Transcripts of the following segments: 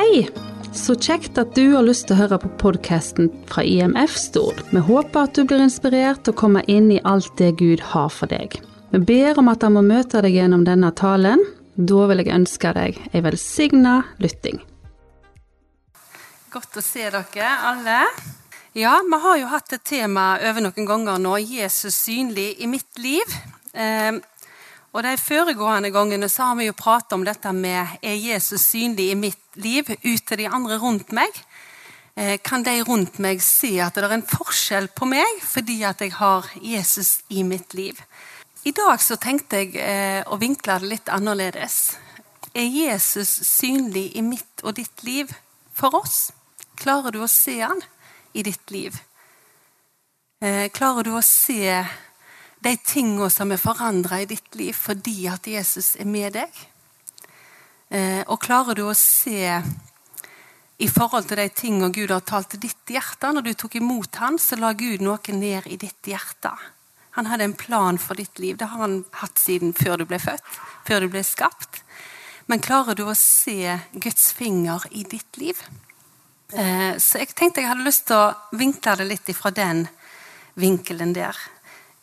Hei! Så kjekt at du har lyst til å høre på podkasten fra IMF Stord. Vi håper at du blir inspirert til å komme inn i alt det Gud har for deg. Vi ber om at han må møte deg gjennom denne talen. Da vil jeg ønske deg ei velsigna lytting. Godt å se dere alle. Ja, vi har jo hatt et tema over noen ganger nå, Jesus synlig i mitt liv. Eh, og De foregående gangene så har vi jo pratet om dette med er Jesus synlig i mitt liv ut til de andre rundt meg. Eh, kan de rundt meg se at det er en forskjell på meg fordi at jeg har Jesus i mitt liv? I dag så tenkte jeg eh, å vinkle det litt annerledes. Er Jesus synlig i mitt og ditt liv for oss? Klarer du å se han i ditt liv? Eh, klarer du å se de tingene som er forandra i ditt liv fordi at Jesus er med deg? Eh, og klarer du å se i forhold til de tingene Gud har talt til ditt hjerte Når du tok imot han, så la Gud noe ned i ditt hjerte. Han hadde en plan for ditt liv. Det har han hatt siden før du ble født, før du ble skapt. Men klarer du å se Guds finger i ditt liv? Eh, så jeg tenkte jeg hadde lyst til å vinkle det litt ifra den vinkelen der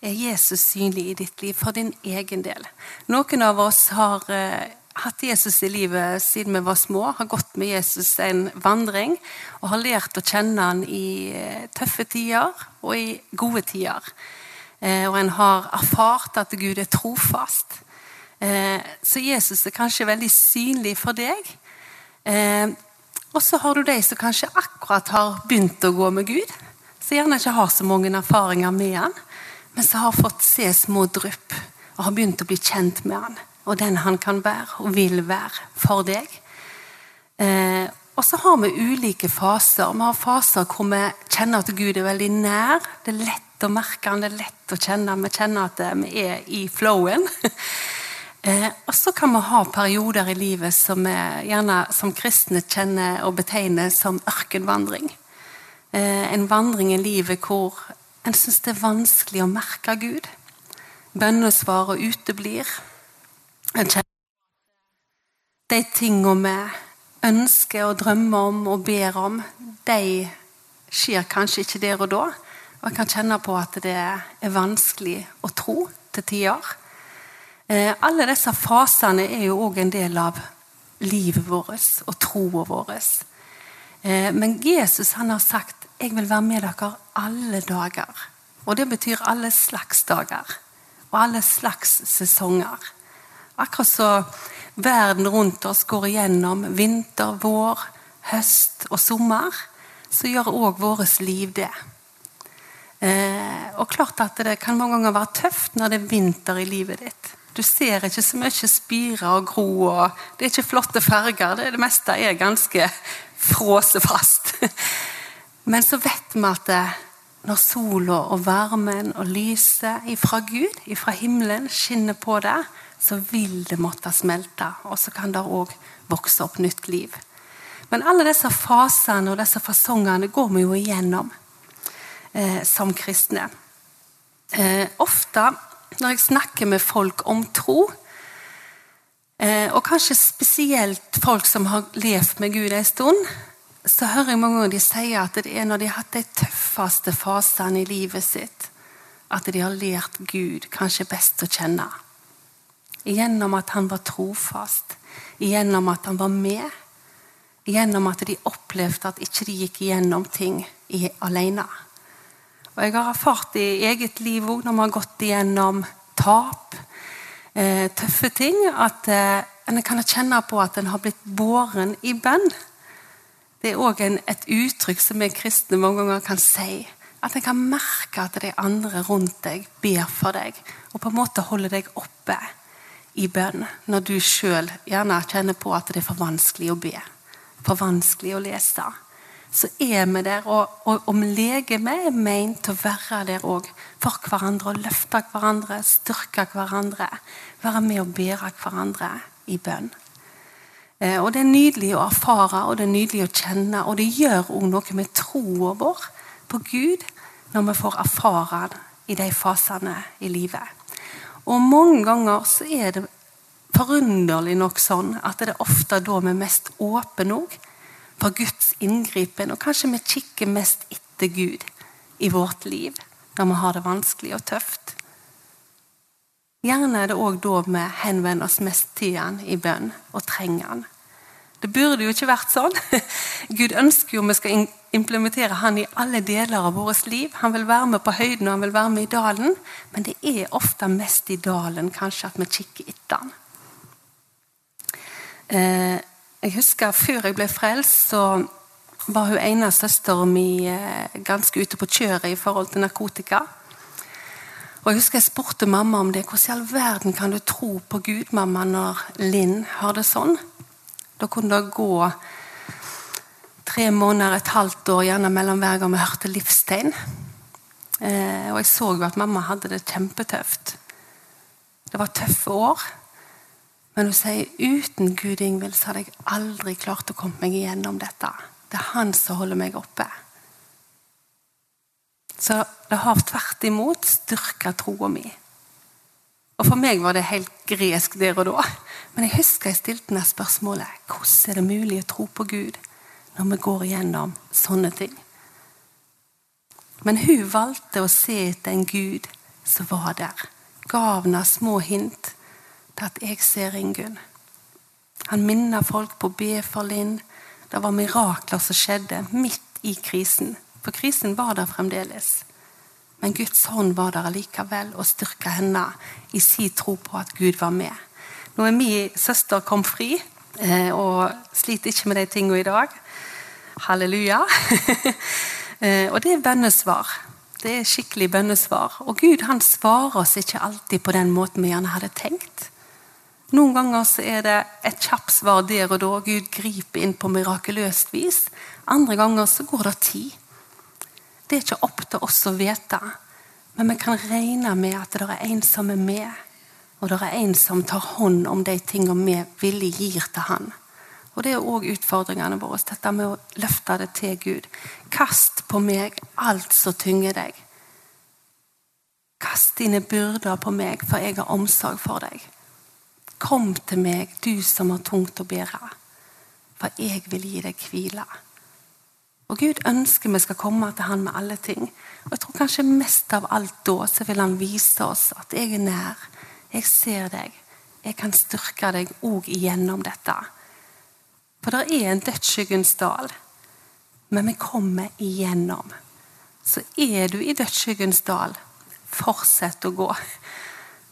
er Jesus synlig i ditt liv for din egen del. Noen av oss har eh, hatt Jesus i livet siden vi var små, har gått med Jesus en vandring og har lært å kjenne han i eh, tøffe tider og i gode tider. Eh, og en har erfart at Gud er trofast. Eh, så Jesus er kanskje veldig synlig for deg. Eh, og så har du de som kanskje akkurat har begynt å gå med Gud, som gjerne ikke har så mange erfaringer med han men som har fått se små drypp og har begynt å bli kjent med han og den han kan være og vil være for deg. Eh, og så har vi ulike faser. Vi har faser hvor vi kjenner at Gud er veldig nær. Det er lett å merke han, det er lett å kjenne. Vi kjenner at vi er i flowen. eh, og så kan vi ha perioder i livet som vi gjerne som kristne kjenner og betegner som ørkenvandring. Eh, en vandring i livet hvor en syns det er vanskelig å merke Gud. Bønnesvaret uteblir. En kjenner De tingene vi ønsker og drømmer om og ber om, de skjer kanskje ikke der og da. Og jeg kan kjenne på at det er vanskelig å tro til tider. Eh, alle disse fasene er jo òg en del av livet vårt og troa vår. Eh, men Jesus han har sagt 'Jeg vil være med dere alle dager'. Og det betyr alle slags dager. Og alle slags sesonger. Akkurat så verden rundt oss går igjennom vinter, vår, høst og sommer, så gjør òg vårt liv det. Eh, og klart at det kan mange ganger være tøft når det er vinter i livet ditt. Du ser ikke så mye spire og gro, og det er ikke flotte farger. Det, det meste er ganske frosefast. Men så vet vi at når sola og varmen og lyset ifra Gud, ifra himmelen, skinner på det, så vil det måtte smelte. Og så kan det òg vokse opp nytt liv. Men alle disse fasene og disse fasongene går vi jo igjennom eh, som kristne. Eh, ofte når jeg snakker med folk om tro, eh, og kanskje spesielt folk som har levd med Gud en stund, så hører jeg mange ganger de sier at det er når de har hatt de tøffeste fasene i livet sitt, at de har lært Gud kanskje best å kjenne. Gjennom at han var trofast, gjennom at han var med. Gjennom at de opplevde at ikke de gikk gjennom ting alene. Og Jeg har erfart i eget liv òg, når vi har gått igjennom tap, eh, tøffe ting, at eh, en kan kjenne på at en har blitt båren i bønn. Det er òg et uttrykk som vi kristne mange ganger kan si. At en kan merke at de andre rundt deg ber for deg, og på en måte holder deg oppe i bønn, når du sjøl gjerne kjenner på at det er for vanskelig å be, for vanskelig å lese. Så er vi der, og, og om legeme er meint til å være der òg for hverandre, og løfte hverandre, styrke hverandre, være med og bære hverandre i bønn. Eh, og Det er nydelig å erfare og det er nydelig å kjenne, og det gjør òg noe med troa vår på Gud når vi får erfare det i de fasene i livet. Og Mange ganger så er det forunderlig nok sånn at det er ofte da vi er mest åpne òg for Guds inngripen, og kanskje vi kikker mest etter Gud i vårt liv når vi har det vanskelig og tøft. Gjerne er det òg da vi henvender oss mest til Han i bønn og trenger Han. Det burde jo ikke vært sånn. Gud ønsker jo vi skal implementere Han i alle deler av vårt liv. Han vil være med på høyden og han vil være med i dalen, men det er ofte mest i dalen kanskje at vi kikker etter Han. Eh, jeg husker Før jeg ble frelst, så var hun ene av mi eh, ganske ute på kjøret i forhold til narkotika. Og Jeg husker jeg spurte mamma om det. Hvordan i all verden kan du tro på Gud, mamma, når Linn har det sånn? Da kunne det gå tre måneder, et halvt år gjerne mellom hver gang vi hørte livstegn. Eh, og jeg så jo at mamma hadde det kjempetøft. Det var tøffe år. Men hun sier uten Gud Ingvild så hadde jeg aldri klart å komme meg igjennom dette. Det er han som holder meg oppe. Så det har tvert imot styrka troa mi. Og For meg var det helt gresk der og da. Men jeg husker jeg stilte meg spørsmålet hvordan er det mulig å tro på Gud når vi går igjennom sånne ting. Men hun valgte å se etter en Gud som var der. Gav henne små hint til at jeg ser Ingunn. Han minner folk på å be for Linn. Det var mirakler som skjedde midt i krisen. For krisen var der fremdeles. Men Guds hånd var der allikevel og styrka henne i sin tro på at Gud var med. Nå er min søster kom fri eh, og sliter ikke med de tingene i dag. Halleluja. Eh, og det er bønnesvar. Det er skikkelig bønnesvar. Og Gud han svarer oss ikke alltid på den måten vi gjerne hadde tenkt. Noen ganger så er det et kjapt svar der og da. Gud griper inn på mirakuløst vis. Andre ganger så går det tid. Det er ikke opp til oss å vite, men vi kan regne med at det er en som er med, og det er en som tar hånd om de tingene vi villig gir til Han. Og Det er òg utfordringene våre, dette med å løfte det til Gud. Kast på meg alt som tynger deg. Kast dine byrder på meg, for jeg har omsorg for deg. Kom til meg, du som har tungt å bære, for jeg vil gi deg hvile. Og Gud ønsker vi skal komme til Han med alle ting. Og jeg tror kanskje mest av alt da så vil Han vise oss at jeg er nær. Jeg ser deg. Jeg kan styrke deg òg igjennom dette. For det er en dødsskyggens dal, men vi kommer igjennom. Så er du i dødsskyggens dal, fortsett å gå.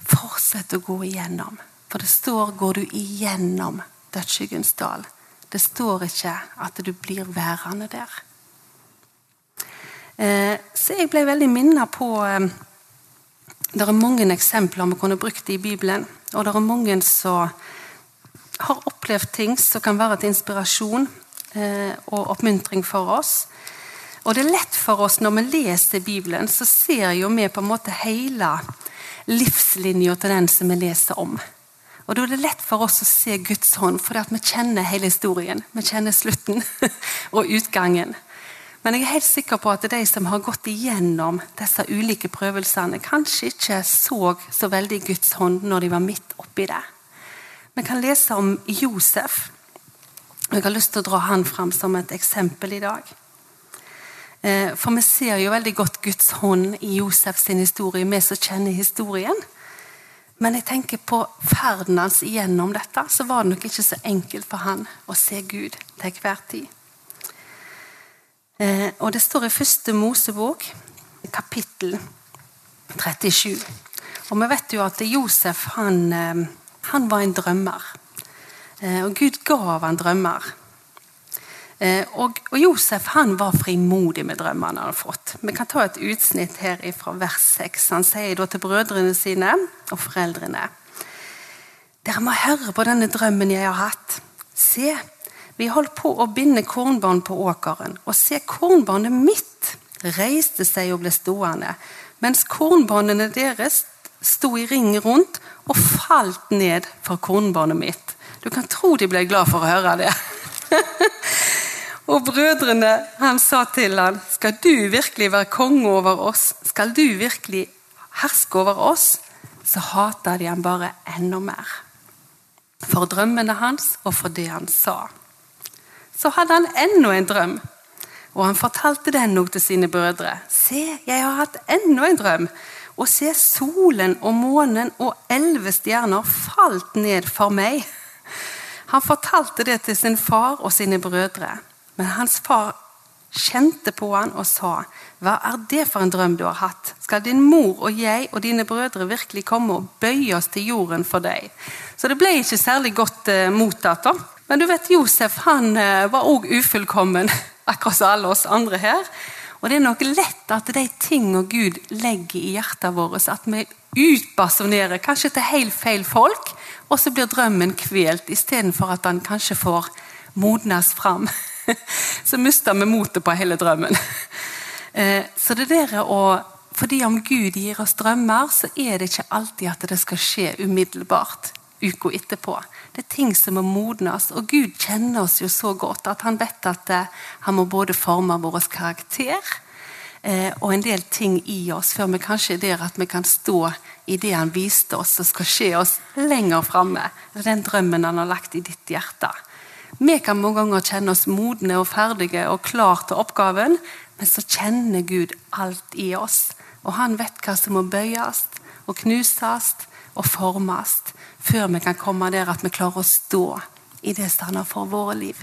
Fortsett å gå igjennom. For det står 'går du igjennom dødsskyggens dal'. Det står ikke at du blir værende der. Eh, så jeg ble veldig minnet på eh, Det er mange eksempler vi kunne brukt i Bibelen. Og det er mange som har opplevd ting som kan være til inspirasjon eh, og oppmuntring for oss. Og det er lett for oss når vi leser Bibelen, så ser jo vi på en måte hele livslinja til den som vi leser om. Og Da er det lett for oss å se Guds hånd, for vi kjenner hele historien. Vi kjenner slutten og utgangen. Men jeg er helt sikker på at de som har gått igjennom disse ulike prøvelsene, kanskje ikke så så veldig Guds hånd når de var midt oppi det. Vi kan lese om Josef. Jeg har lyst til å dra han fram som et eksempel i dag. Eh, for vi ser jo veldig godt Guds hånd i Josefs historie, vi som kjenner historien. Men jeg tenker på ferden hans igjennom dette, så var det nok ikke så enkelt for han å se Gud til hver tid. Eh, og det står i første Mosebok, kapittel 37. Og vi vet jo at Josef han, eh, han var en drømmer. Eh, og Gud gav han drømmer. Og, og, Josef han var frimodig med drømmene han hadde fått. Vi kan ta et utsnitt her fra vers 6. Han sier da til brødrene sine og foreldrene Dere må høre på denne drømmen jeg har hatt. Se, vi holdt på å binde kornbarn på åkeren, og se, kornbarnet mitt reiste seg og ble stående, mens kornbarnene deres sto i ring rundt og falt ned for kornbarnet mitt. Du kan tro de ble glad for å høre det. Og brødrene han sa til han, skal du virkelig være konge over oss, skal du virkelig herske over oss, så hater de han bare enda mer. For drømmene hans og for det han sa. Så hadde han enda en drøm. Og han fortalte den òg til sine brødre. Se, jeg har hatt enda en drøm. Og se, solen og månen og elleve stjerner falt ned for meg. Han fortalte det til sin far og sine brødre. Men hans far kjente på han og sa, 'Hva er det for en drøm du har hatt?' 'Skal din mor og jeg og dine brødre virkelig komme og bøye oss til jorden for deg?' Så det ble ikke særlig godt eh, mottatt. da. Men du vet, Josef han eh, var òg ufullkommen, akkurat som alle oss andre her. Og det er nok lett at de tingene Gud legger i hjertet vårt, at vi utbasunerer kanskje til helt feil folk, og så blir drømmen kvelt, istedenfor at han kanskje får modnes fram. så mister vi motet på hele drømmen. Eh, så det der å fordi om Gud gir oss drømmer, så er det ikke alltid at det skal skje umiddelbart uka etterpå. Det er ting som må modnes, og Gud kjenner oss jo så godt at han vet at eh, han må både forme vår karakter eh, og en del ting i oss før vi kanskje er der at vi kan stå i det han viste oss som skal skje oss lenger framme. Den drømmen han har lagt i ditt hjerte. Vi kan mange ganger kjenne oss modne og ferdige og klar til oppgaven, men så kjenner Gud alt i oss. Og han vet hva som må bøyes og knuses og formes før vi kan komme der at vi klarer å stå i det stedet for våre liv.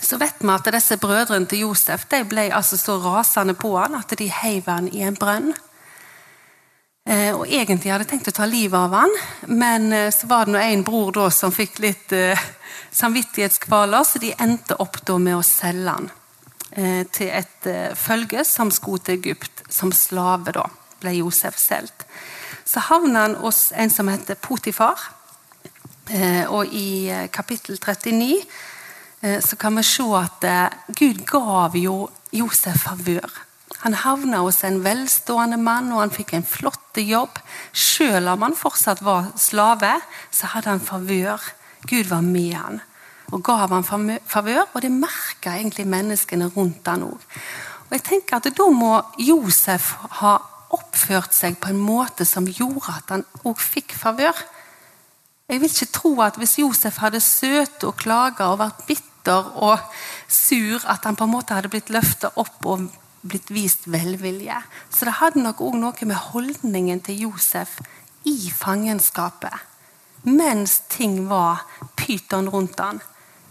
Så vet vi at disse brødrene til Josef de ble altså så rasende på han at de heiv han i en brønn. Eh, og Egentlig hadde tenkt å ta livet av han, men eh, så var det en bror da som fikk litt uh, samvittighetskvaler, så de endte opp da med å selge han til et følge som skulle til Egypt. Som slave da ble Josef solgt. Så havna han hos en som heter Potifar. Og i kapittel 39 så kan vi se at Gud gav jo Josef favør. Han havna hos en velstående mann, og han fikk en flott jobb. Selv om han fortsatt var slave, så hadde han favør. Gud var med han og gav han favør, og det merka egentlig menneskene rundt han òg. Og jeg tenker at Da må Josef ha oppført seg på en måte som gjorde at han òg fikk favør. Jeg vil ikke tro at hvis Josef hadde søt og klaga og vært bitter og sur, at han på en måte hadde blitt løfta opp og blitt vist velvilje. Så det hadde nok òg noe med holdningen til Josef i fangenskapet. Mens ting var pyton rundt han.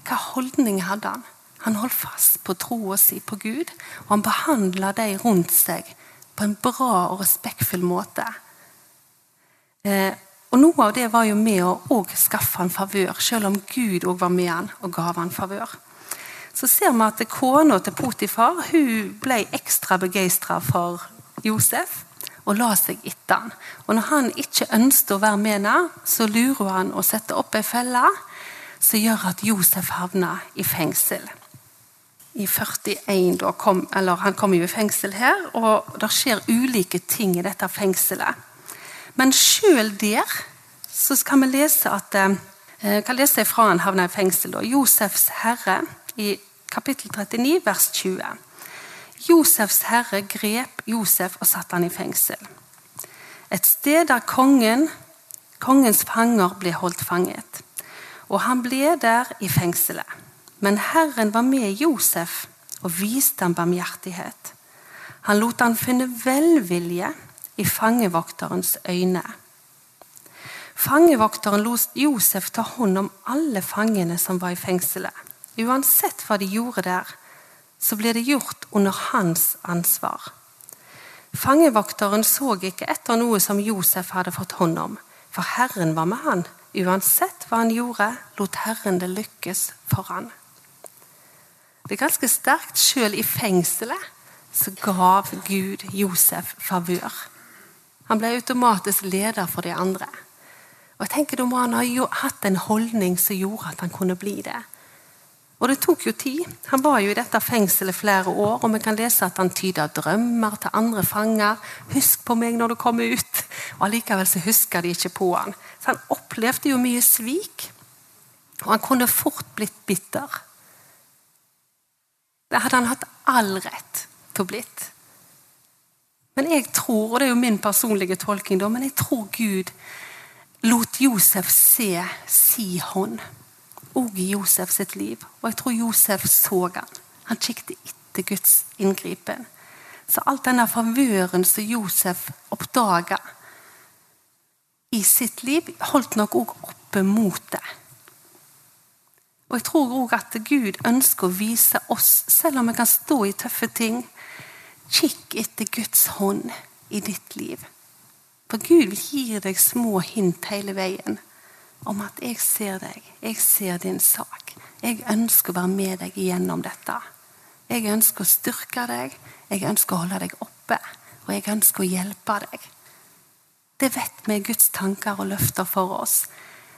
Hva holdning hadde han? Han holdt fast på troa si på Gud, og han behandla de rundt seg på en bra og respektfull måte. Eh, og Noe av det var jo med å skaffe han favør, selv om Gud òg var med han og gav han favør så ser vi at kona til Potifar hun ble ekstra begeistra for Josef og la seg etter han. Og Når han ikke ønsket å være med henne, så lurer han å sette opp ei felle som gjør at Josef havner i fengsel. I 41 da kom, eller Han kommer jo i fengsel her, og det skjer ulike ting i dette fengselet. Men sjøl der så skal vi lese at eh, kan lese fra han havna i fengsel. Da. Josefs herre i kapittel 39, vers 20. Josefs herre grep Josef og satte han i fengsel. Et sted der kongen, kongens fanger ble holdt fanget. Og han ble der i fengselet. Men Herren var med Josef og viste ham barmhjertighet. Han lot han finne velvilje i fangevokterens øyne. Fangevokteren lot Josef ta hånd om alle fangene som var i fengselet. Uansett hva de gjorde der, så ble det gjort under hans ansvar. Fangevokteren så ikke etter noe som Josef hadde fått hånd om, for Herren var med han. Uansett hva han gjorde, lot Herren det lykkes for han. Det er ganske sterkt. Selv i fengselet så gav Gud Josef favør. Han ble automatisk leder for de andre. Og jeg tenker Da må han ha hatt en holdning som gjorde at han kunne bli det. Og det tok jo tid. Han var jo i dette fengselet flere år, og vi kan lese at han tyda drømmer til andre fanger. 'Husk på meg når du kommer ut.' Og Allikevel så husker de ikke på han. Så han opplevde jo mye svik. Og han kunne fort blitt bitter. Det hadde han hatt all rett til å blitt. Men jeg tror, og det er jo min personlige tolking, da, men jeg tror Gud lot Josef se si hånd òg i Josef sitt liv. Og jeg tror Josef så han. Han kikket etter Guds inngripen. Så alt denne favøren som Josef oppdaga i sitt liv, holdt nok òg oppe mot det. Og jeg tror òg at Gud ønsker å vise oss, selv om vi kan stå i tøffe ting, kikk etter Guds hånd i ditt liv. For Gud gir deg små hint hele veien om at 'jeg ser deg, jeg ser din sak'. Jeg ønsker å være med deg gjennom dette. Jeg ønsker å styrke deg, jeg ønsker å holde deg oppe, og jeg ønsker å hjelpe deg. Det vet vi er Guds tanker og løfter for oss,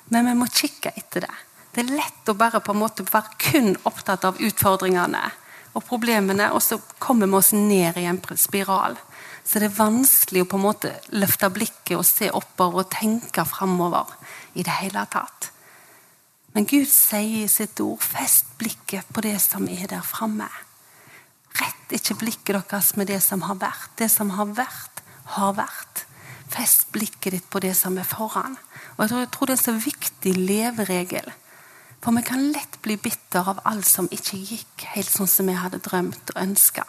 men vi må kikke etter det. Det er lett å bare på en måte være kun opptatt av utfordringene og problemene, og så kommer vi oss ned i en spiral. Så det er vanskelig å på en måte løfte blikket og se oppover og tenke framover i det hele tatt. Men Gud sier i sitt ord 'fest blikket på det som er der framme'. Rett ikke blikket deres med det som har vært. Det som har vært, har vært. Fest blikket ditt på det som er foran. Og Jeg tror det er en så viktig leveregel. For vi kan lett bli bitter av alt som ikke gikk helt sånn som vi hadde drømt og ønska.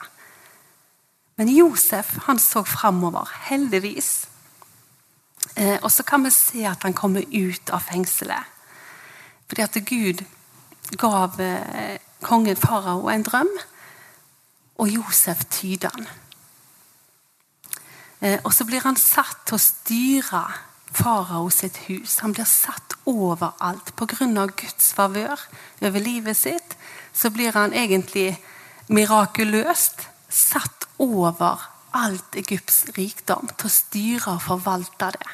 Men Josef han så framover, heldigvis. Eh, og så kan vi se at han kommer ut av fengselet. Fordi at Gud gav eh, kongen farao en drøm, og Josef tyder den. Eh, og så blir han satt til å styre farao sitt hus. Han blir satt overalt. Pga. Guds favør over livet sitt så blir han egentlig mirakuløst satt over alt Egypts rikdom til å styre og forvalte det.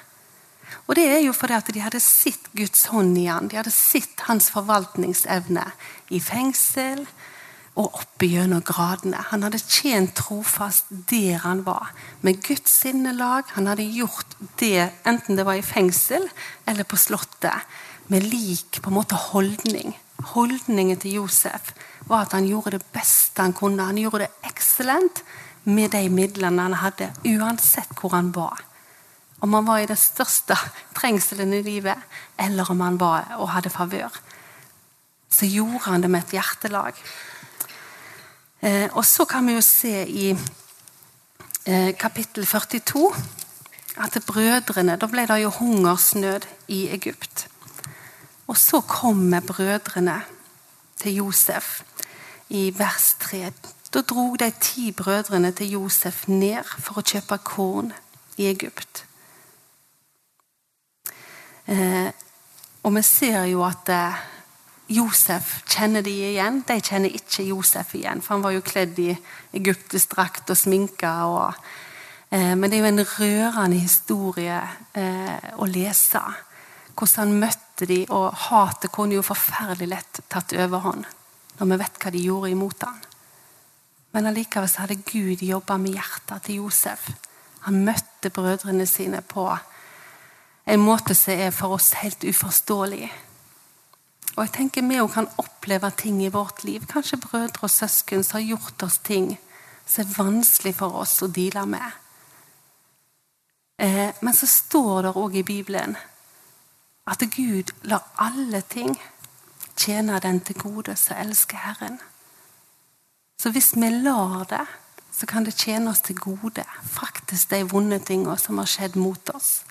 Og Det er jo fordi at de hadde sett Guds hånd i han. De hadde sett hans forvaltningsevne i fengsel og opp gjennom gradene. Han hadde tjent trofast der han var, med Guds sinnelag. Han hadde gjort det enten det var i fengsel eller på Slottet, med lik på en måte holdning. Holdningen til Josef var at han gjorde det beste han kunne. Han gjorde det excellent med de midlene han hadde, uansett hvor han var. Om han var i det største trengselen i livet, eller om han var og hadde favør. Så gjorde han det med et hjertelag. Eh, og så kan vi jo se i eh, kapittel 42 at brødrene Da ble det jo hungersnød i Egypt. Og så kommer brødrene til Josef i vers 3. Da drog de ti brødrene til Josef ned for å kjøpe korn i Egypt. Eh, og vi ser jo at eh, Josef kjenner de igjen. De kjenner ikke Josef igjen, for han var jo kledd i egyptisk drakt og sminka. Og, eh, men det er jo en rørende historie eh, å lese. Hvordan han møtte de, og hatet kunne jo forferdelig lett tatt overhånd når vi vet hva de gjorde imot ham. Men allikevel så hadde Gud jobba med hjertet til Josef. Han møtte brødrene sine på en måte som er for oss helt uforståelig. Og jeg tenker Vi òg kan oppleve ting i vårt liv, kanskje brødre og søsken som har gjort oss ting som er vanskelig for oss å deale med. Eh, men så står det òg i Bibelen at Gud lar alle ting tjene den til gode som elsker Herren. Så hvis vi lar det, så kan det tjene oss til gode, faktisk de vonde tingene som har skjedd mot oss.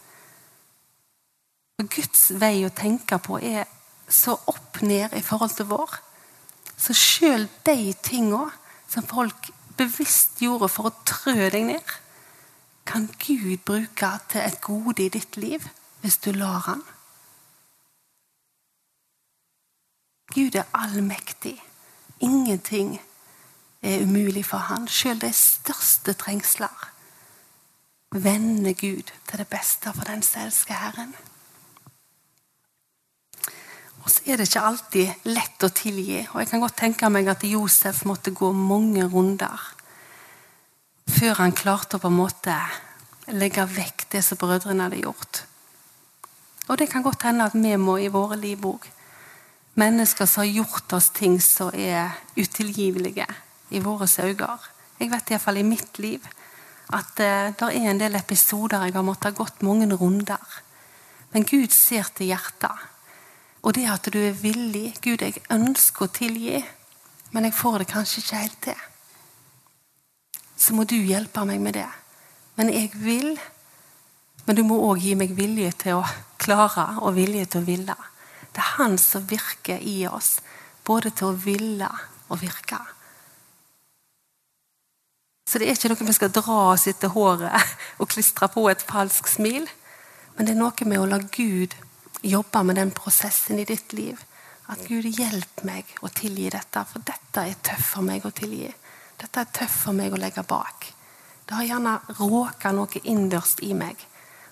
Og Guds vei å tenke på er så opp ned i forhold til vår. Så sjøl de tinga som folk bevisst gjorde for å trø deg ned, kan Gud bruke til et gode i ditt liv hvis du lar han. Gud er allmektig. Ingenting er umulig for han. Sjøl de største trengsler vender Gud til det beste for den som elsker Herren. Så er det ikke alltid lett å tilgi. Og jeg kan godt tenke meg at Josef måtte gå mange runder før han klarte å på en måte legge vekk det som brødrene hadde gjort. Og det kan godt hende at vi må i våre liv òg. Mennesker som har gjort oss ting som er utilgivelige i våre øyne. Jeg vet iallfall i mitt liv at uh, det er en del episoder jeg har måttet ha gått mange runder. Men Gud ser til hjertet. Og det at du er villig Gud, jeg ønsker å tilgi, men jeg får det kanskje ikke helt til. Så må du hjelpe meg med det. Men jeg vil. Men du må òg gi meg vilje til å klare og vilje til å ville. Det er Han som virker i oss, både til å ville og virke. Så det er ikke noe vi skal dra oss etter håret og klistre på et falskt smil. Men det er noe med å la Gud jobbe med den prosessen i ditt liv. At Gud hjelper meg å tilgi dette, for dette er tøft for meg å tilgi. Dette er tøft for meg å legge bak. Det har gjerne råka noe innbørst i meg,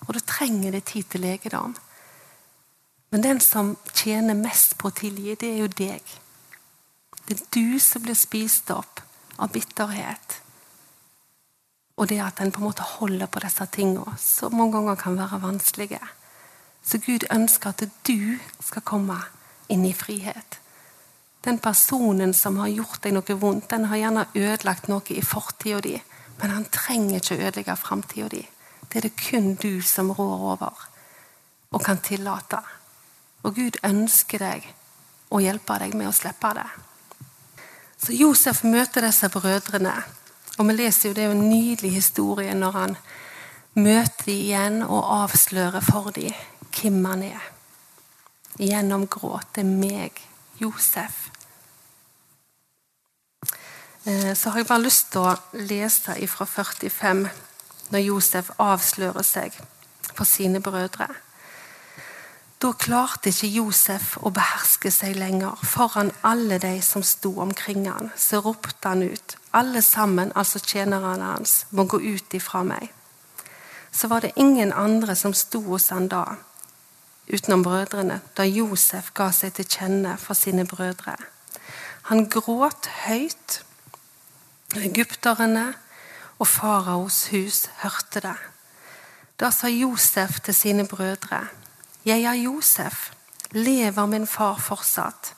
og da trenger det tid til legedom. Men den som tjener mest på å tilgi, det er jo deg. Det er du som blir spist opp av bitterhet og det at en på en måte holder på disse tingene, som mange ganger kan være vanskelige. Så Gud ønsker at du skal komme inn i frihet. Den personen som har gjort deg noe vondt, den har gjerne ødelagt noe i fortida di, men han trenger ikke å ødelegge framtida di. Det er det kun du som rår over og kan tillate. Og Gud ønsker deg å hjelpe deg med å slippe det. Så Josef møter disse brødrene og vi leser jo det er en nydelig historie når han møter dem igjen og avslører for dem hvem han er. Gjennom gråt. Det meg, Josef. Eh, så har jeg bare lyst til å lese ifra 45, når Josef avslører seg for sine brødre. Da klarte ikke Josef å beherske seg lenger. Foran alle de som sto omkring han, så ropte han ut. Alle sammen, altså tjenerne hans, må gå ut ifra meg. Så var det ingen andre som sto hos han da, utenom brødrene, da Josef ga seg til kjenne for sine brødre. Han gråt høyt. Egypterne og faraos hus hørte det. Da sa Josef til sine brødre:" 'Jeg er Josef. Lever min far fortsatt?'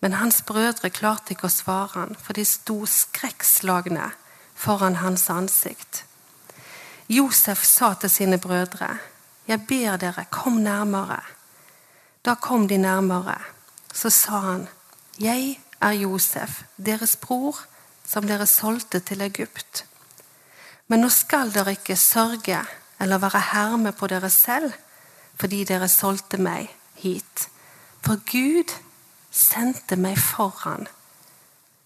Men hans brødre klarte ikke å svare han, for de sto skrekkslagne foran hans ansikt. Josef sa til sine brødre, 'Jeg ber dere, kom nærmere.' Da kom de nærmere. Så sa han, 'Jeg er Josef, deres bror, som dere solgte til Egypt.' Men nå skal dere ikke sørge eller være herme på dere selv, fordi dere solgte meg hit. For Gud sendte meg foran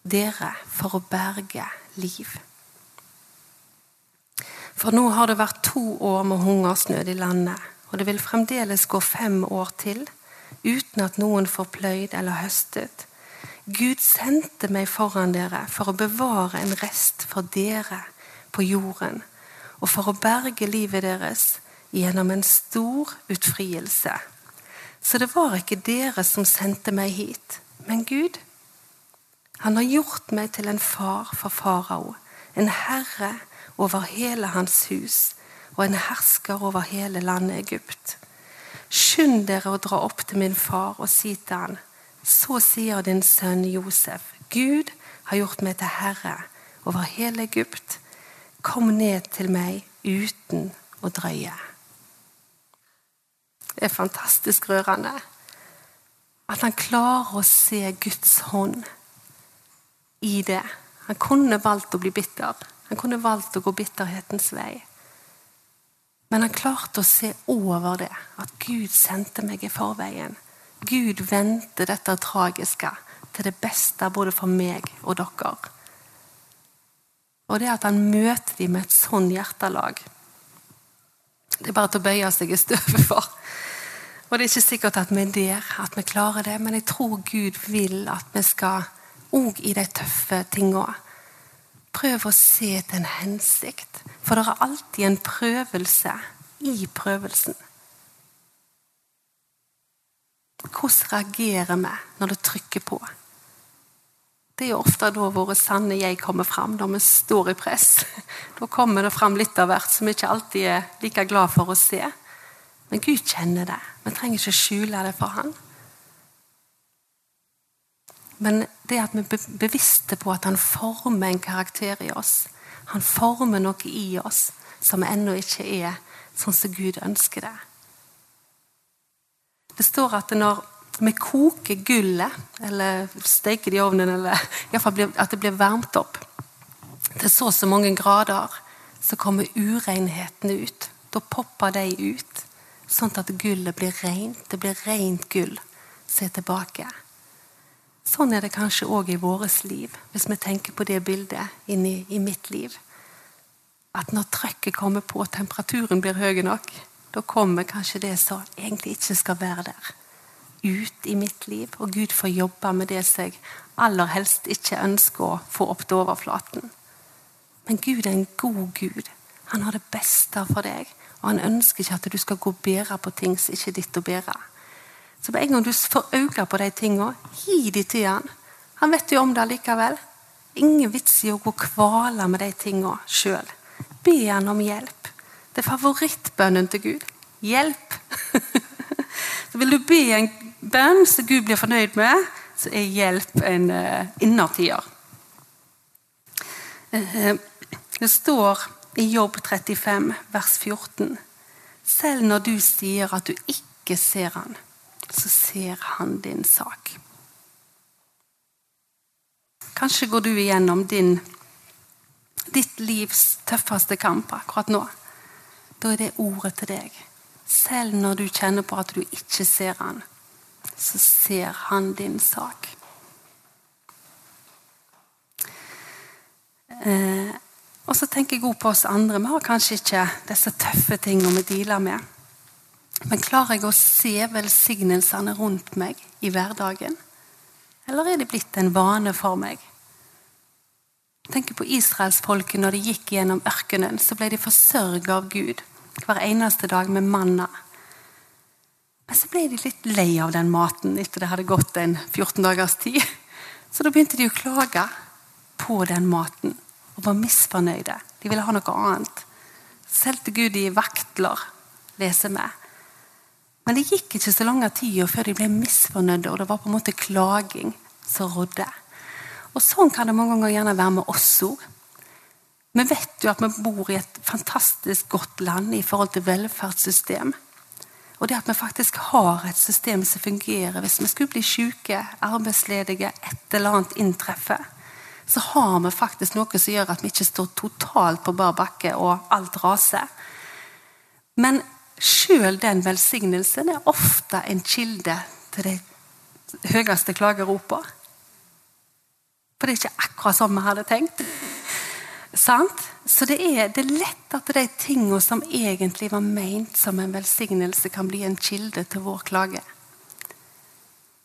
dere for å berge liv. For nå har det vært to år med hungersnød i landet, og det vil fremdeles gå fem år til uten at noen får pløyd eller høstet. Gud sendte meg foran dere for å bevare en rest for dere på jorden, og for å berge livet deres gjennom en stor utfrielse. Så det var ikke dere som sendte meg hit, men Gud. Han har gjort meg til en far for farao, en herre over hele hans hus og en hersker over hele landet Egypt. Skynd dere å dra opp til min far og si til han, så sier din sønn Josef, Gud har gjort meg til herre over hele Egypt. Kom ned til meg uten å drøye. Det er fantastisk rørende. At han klarer å se Guds hånd i det. Han kunne valgt å bli bitter. Han kunne valgt å gå bitterhetens vei. Men han klarte å se over det, at Gud sendte meg i forveien. Gud vendte dette tragiske til det beste både for meg og dere. Og det at han møter dem med et sånn hjertelag, det er bare til å bøye seg i støvet for. Og det er ikke sikkert at vi er der, at vi klarer det, men jeg tror Gud vil at vi skal, òg i de tøffe tingene, prøve å se til en hensikt. For det er alltid en prøvelse i prøvelsen. Hvordan reagerer vi når det trykker på? Det er jo ofte da våre sanne jeg kommer fram, når vi står i press. Da kommer det fram litt av hvert som vi ikke alltid er like glad for å se. Men Gud kjenner det. Vi trenger ikke skjule det for Han. Men det at vi er bevisste på at han former en karakter i oss. Han former noe i oss som ennå ikke er sånn som Gud ønsker det. Det står at når vi koker gullet, eller steker det i ovnen, eller i hvert fall at det blir varmt opp til så og så mange grader, så kommer urenhetene ut. Da popper de ut, sånn at gullet blir rent. Det blir rent gull som er tilbake. Sånn er det kanskje òg i vårt liv, hvis vi tenker på det bildet inni i mitt liv. At når trøkket kommer på, temperaturen blir høy nok, da kommer kanskje det som egentlig ikke skal være der, ut i mitt liv. Og Gud får jobbe med det som jeg aller helst ikke ønsker å få opp til overflaten. Men Gud er en god Gud. Han har det beste for deg. Og han ønsker ikke at du skal gå og bære på ting som ikke er ditt å bære. Så med en gang du får øye på de tingene, gi de til han. Han vet jo om det likevel. Ingen vits i å gå og kvale med de tingene sjøl. Be han om hjelp. Det er favorittbønnen til Gud. Hjelp! så vil du be en bønn som Gud blir fornøyd med, så er hjelp en uh, innertier. Uh, det står i Jobb 35, vers 14. Selv når du sier at du ikke ser han, så ser han din sak. Kanskje går du igjennom din, ditt livs tøffeste kamp akkurat nå. Da er det ordet til deg. Selv når du kjenner på at du ikke ser han, så ser han din sak. Eh, og så tenker jeg også på oss andre. Vi har kanskje ikke disse tøffe tingene vi dealer med. Men klarer jeg å se velsignelsene rundt meg i hverdagen? Eller er det blitt en vane for meg? Jeg tenker på israelsfolket når de gikk gjennom ørkenen. Så ble de forsørget av Gud hver eneste dag med manna. Men så ble de litt lei av den maten etter det hadde gått en 14 dagers tid. Så da begynte de å klage på den maten og var misfornøyde. De ville ha noe annet. Selv til Gud i vaktler, leser vi. Men det gikk ikke så lang tid før de ble misfornøyde, og det var på en måte klaging som rådde. Og Sånn kan det mange ganger gjerne være med oss òg. Vi vet jo at vi bor i et fantastisk godt land i forhold til velferdssystem. Og det at vi faktisk har et system som fungerer hvis vi skulle bli syke, arbeidsledige, et eller annet inntreffe, så har vi faktisk noe som gjør at vi ikke står totalt på bar bakke og alt raser. Men sjøl den velsignelsen er ofte en kilde til de høyeste klageropa. For det er ikke akkurat som vi hadde tenkt. Sant? Så det er, det er lett at de tingene som egentlig var meint som en velsignelse, kan bli en kilde til vår klage.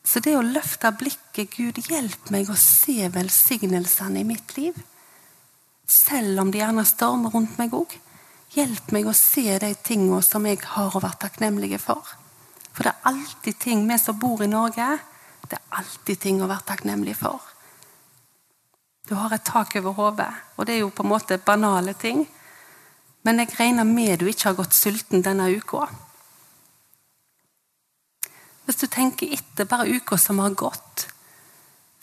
Så det å løfte blikket Gud, hjelp meg å se velsignelsene i mitt liv. Selv om det gjerne stormer rundt meg òg. Hjelp meg å se de tingene som jeg har å være takknemlige for. For det er alltid ting, vi som bor i Norge, det er alltid ting å være takknemlig for. Du har et tak over hodet, og det er jo på en måte banale ting. Men jeg regner med du ikke har gått sulten denne uka. Hvis du tenker etter bare uka som har gått,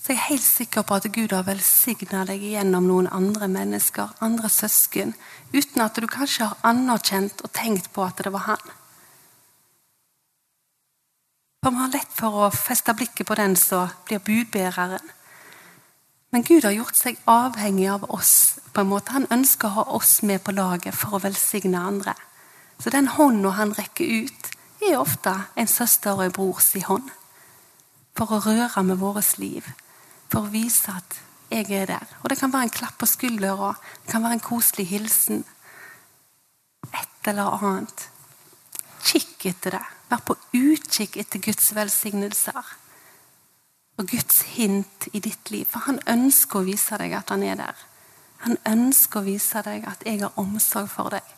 så er jeg helt sikker på at Gud har velsigna deg gjennom noen andre mennesker, andre søsken, uten at du kanskje har anerkjent og tenkt på at det var han. For Vi har lett for å feste blikket på den som blir budbæreren. Men Gud har gjort seg avhengig av oss. på en måte. Han ønsker å ha oss med på laget for å velsigne andre. Så den hånda han rekker ut, er ofte en søster og en brors hånd. For å røre med vårt liv. For å vise at jeg er der. Og det kan være en klapp på skuldra, det kan være en koselig hilsen. Et eller annet. Kikk etter det. Vær på utkikk etter Guds velsignelser. Og Guds hint i ditt liv. For han ønsker å vise deg at han er der. Han ønsker å vise deg at jeg har omsorg for deg.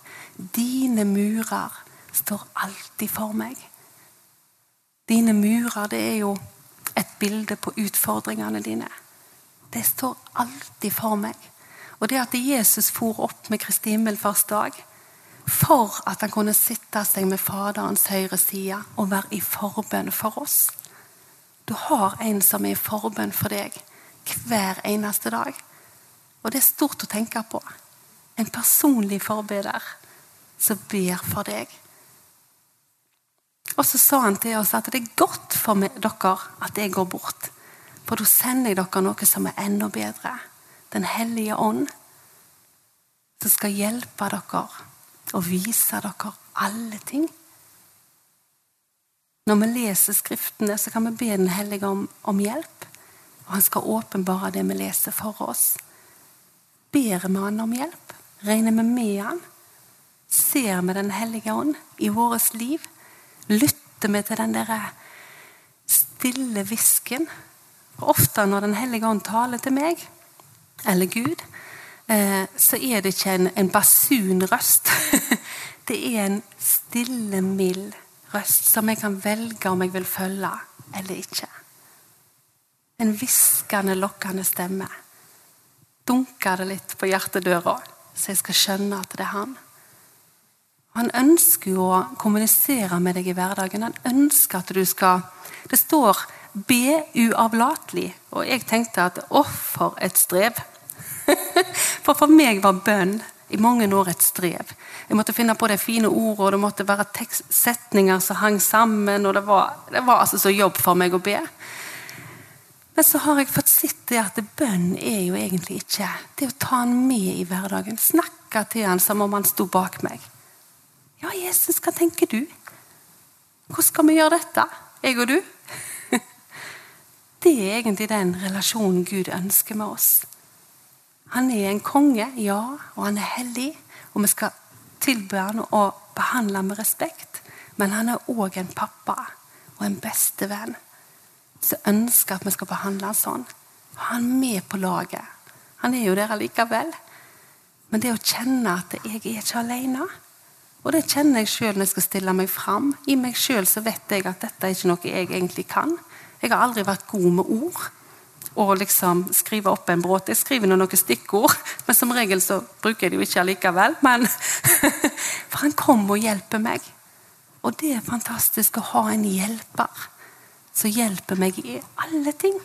Dine murer står alltid for meg. Dine murer, det er jo et bilde på utfordringene dine. Det står alltid for meg. Og det at Jesus for opp med Kristi himmelfartsdag for at han kunne sitte seg med Faderens høyre side og være i forbønn for oss. Du har en som er i forbønn for deg hver eneste dag. Og det er stort å tenke på. En personlig forbeder som ber for deg. Og så sa han til oss at det er godt for dere at jeg går bort. For da sender jeg dere noe som er enda bedre. Den hellige ånd. Som skal hjelpe dere og vise dere alle ting. Når vi leser Skriftene, så kan vi be Den hellige om, om hjelp. Og han skal åpenbare det vi leser for oss. Ber vi han om hjelp? Regner vi med han? Ser vi Den hellige ånd i vårt liv? Lytter vi til den der stille hvisken? Ofte når Den hellige ånd taler til meg, eller Gud, eh, så er det ikke en, basunrøst. Det er en stille, mild røst som jeg kan velge om jeg vil følge eller ikke. En hviskende, lokkende stemme. Dunker det litt på hjertedøra, så jeg skal skjønne at det er han. Han ønsker jo å kommunisere med deg i hverdagen. Han ønsker at du skal Det står 'be uavlatelig'. Og jeg tenkte at å, for et strev. for for meg var bønn i mange år et strev. Jeg måtte finne på de fine ordene, det måtte være tekst, setninger som hang sammen. og Det var, det var altså så jobb for meg å be. Men så har jeg fått sett det at bønn er jo egentlig ikke det å ta han med i hverdagen. Snakke til han som om han sto bak meg. Ja, Jesus, hva tenker du? Hvordan skal vi gjøre dette, jeg og du? Det er egentlig den relasjonen Gud ønsker med oss. Han er en konge, ja, og han er hellig. Og vi skal tilbe han og behandle han med respekt. Men han er òg en pappa og en bestevenn som ønsker at vi skal behandle han sånn. Han er med på laget. Han er jo der allikevel. Men det å kjenne at jeg er ikke alene Og det kjenner jeg sjøl når jeg skal stille meg fram. I meg sjøl vet jeg at dette er ikke noe jeg egentlig kan. Jeg har aldri vært god med ord og liksom skrive opp en bråte. Jeg skriver noen stikkord, men som regel så bruker jeg det jo ikke allikevel. Men For han kommer og hjelper meg. Og det er fantastisk å ha en hjelper som hjelper meg i alle ting.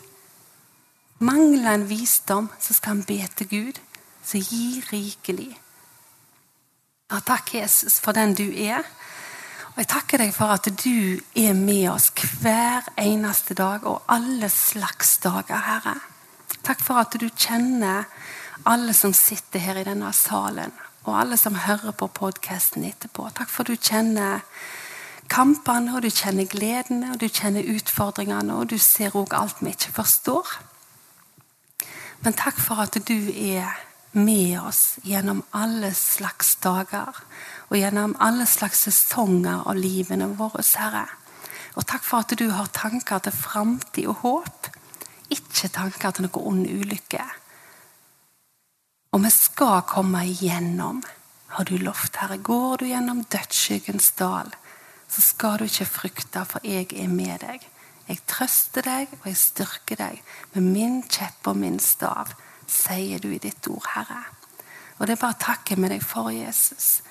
Mangler en visdom, så skal han be til Gud, som gir rikelig. Ja, takk, Jesus, for den du er. Og Jeg takker deg for at du er med oss hver eneste dag og alle slags dager, Herre. Takk for at du kjenner alle som sitter her i denne salen, og alle som hører på podkasten etterpå. Takk for at du kjenner kampene, og du kjenner gledene, og du kjenner utfordringene, og du ser òg alt vi ikke forstår. Men takk for at du er med oss gjennom alle slags dager og gjennom alle slags sesonger av livene våre, Herre. Og takk for at du har tanker til framtid og håp, ikke tanker til noe ond ulykke. Og vi skal komme igjennom, har du lovt, Herre. Går du gjennom dødsskyggens dal, så skal du ikke frykte, for jeg er med deg. Jeg trøster deg, og jeg styrker deg med min kjepp og min stav, sier du i ditt ord, Herre. Og det er bare å takke med deg for Jesus.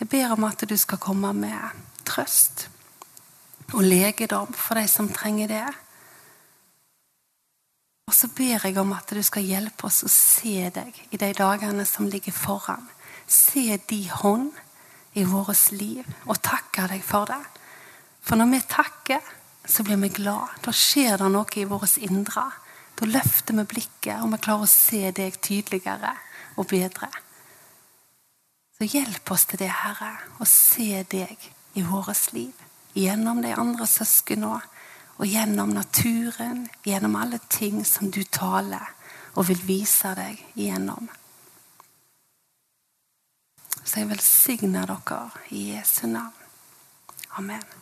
Jeg ber om at du skal komme med trøst og legedom for de som trenger det. Og så ber jeg om at du skal hjelpe oss å se deg i de dagene som ligger foran. Se din hånd i vårt liv, og takke deg for det. For når vi takker, så blir vi glad. Da skjer det noe i vårt indre. Da løfter vi blikket, og vi klarer å se deg tydeligere og bedre. Så hjelp oss til det, Herre, å se deg i vårt liv. Gjennom de andre søsknene og gjennom naturen, gjennom alle ting som du taler og vil vise deg gjennom. Så jeg velsigner dere i Jesu navn. Amen.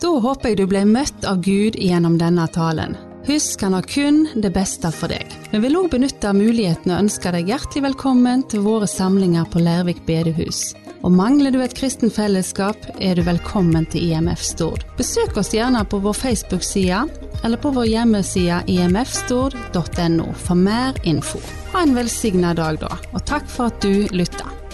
Da håper jeg du ble møtt av Gud gjennom denne talen. Husk, han har kun det beste for deg. Vi vil òg benytte muligheten og ønske deg hjertelig velkommen til våre samlinger på Lærvik bedehus. Og mangler du et kristen fellesskap, er du velkommen til IMF Stord. Besøk oss gjerne på vår Facebook-side eller på vår hjemmeside imfstord.no for mer info. Ha en velsigna dag, da, og takk for at du lytta.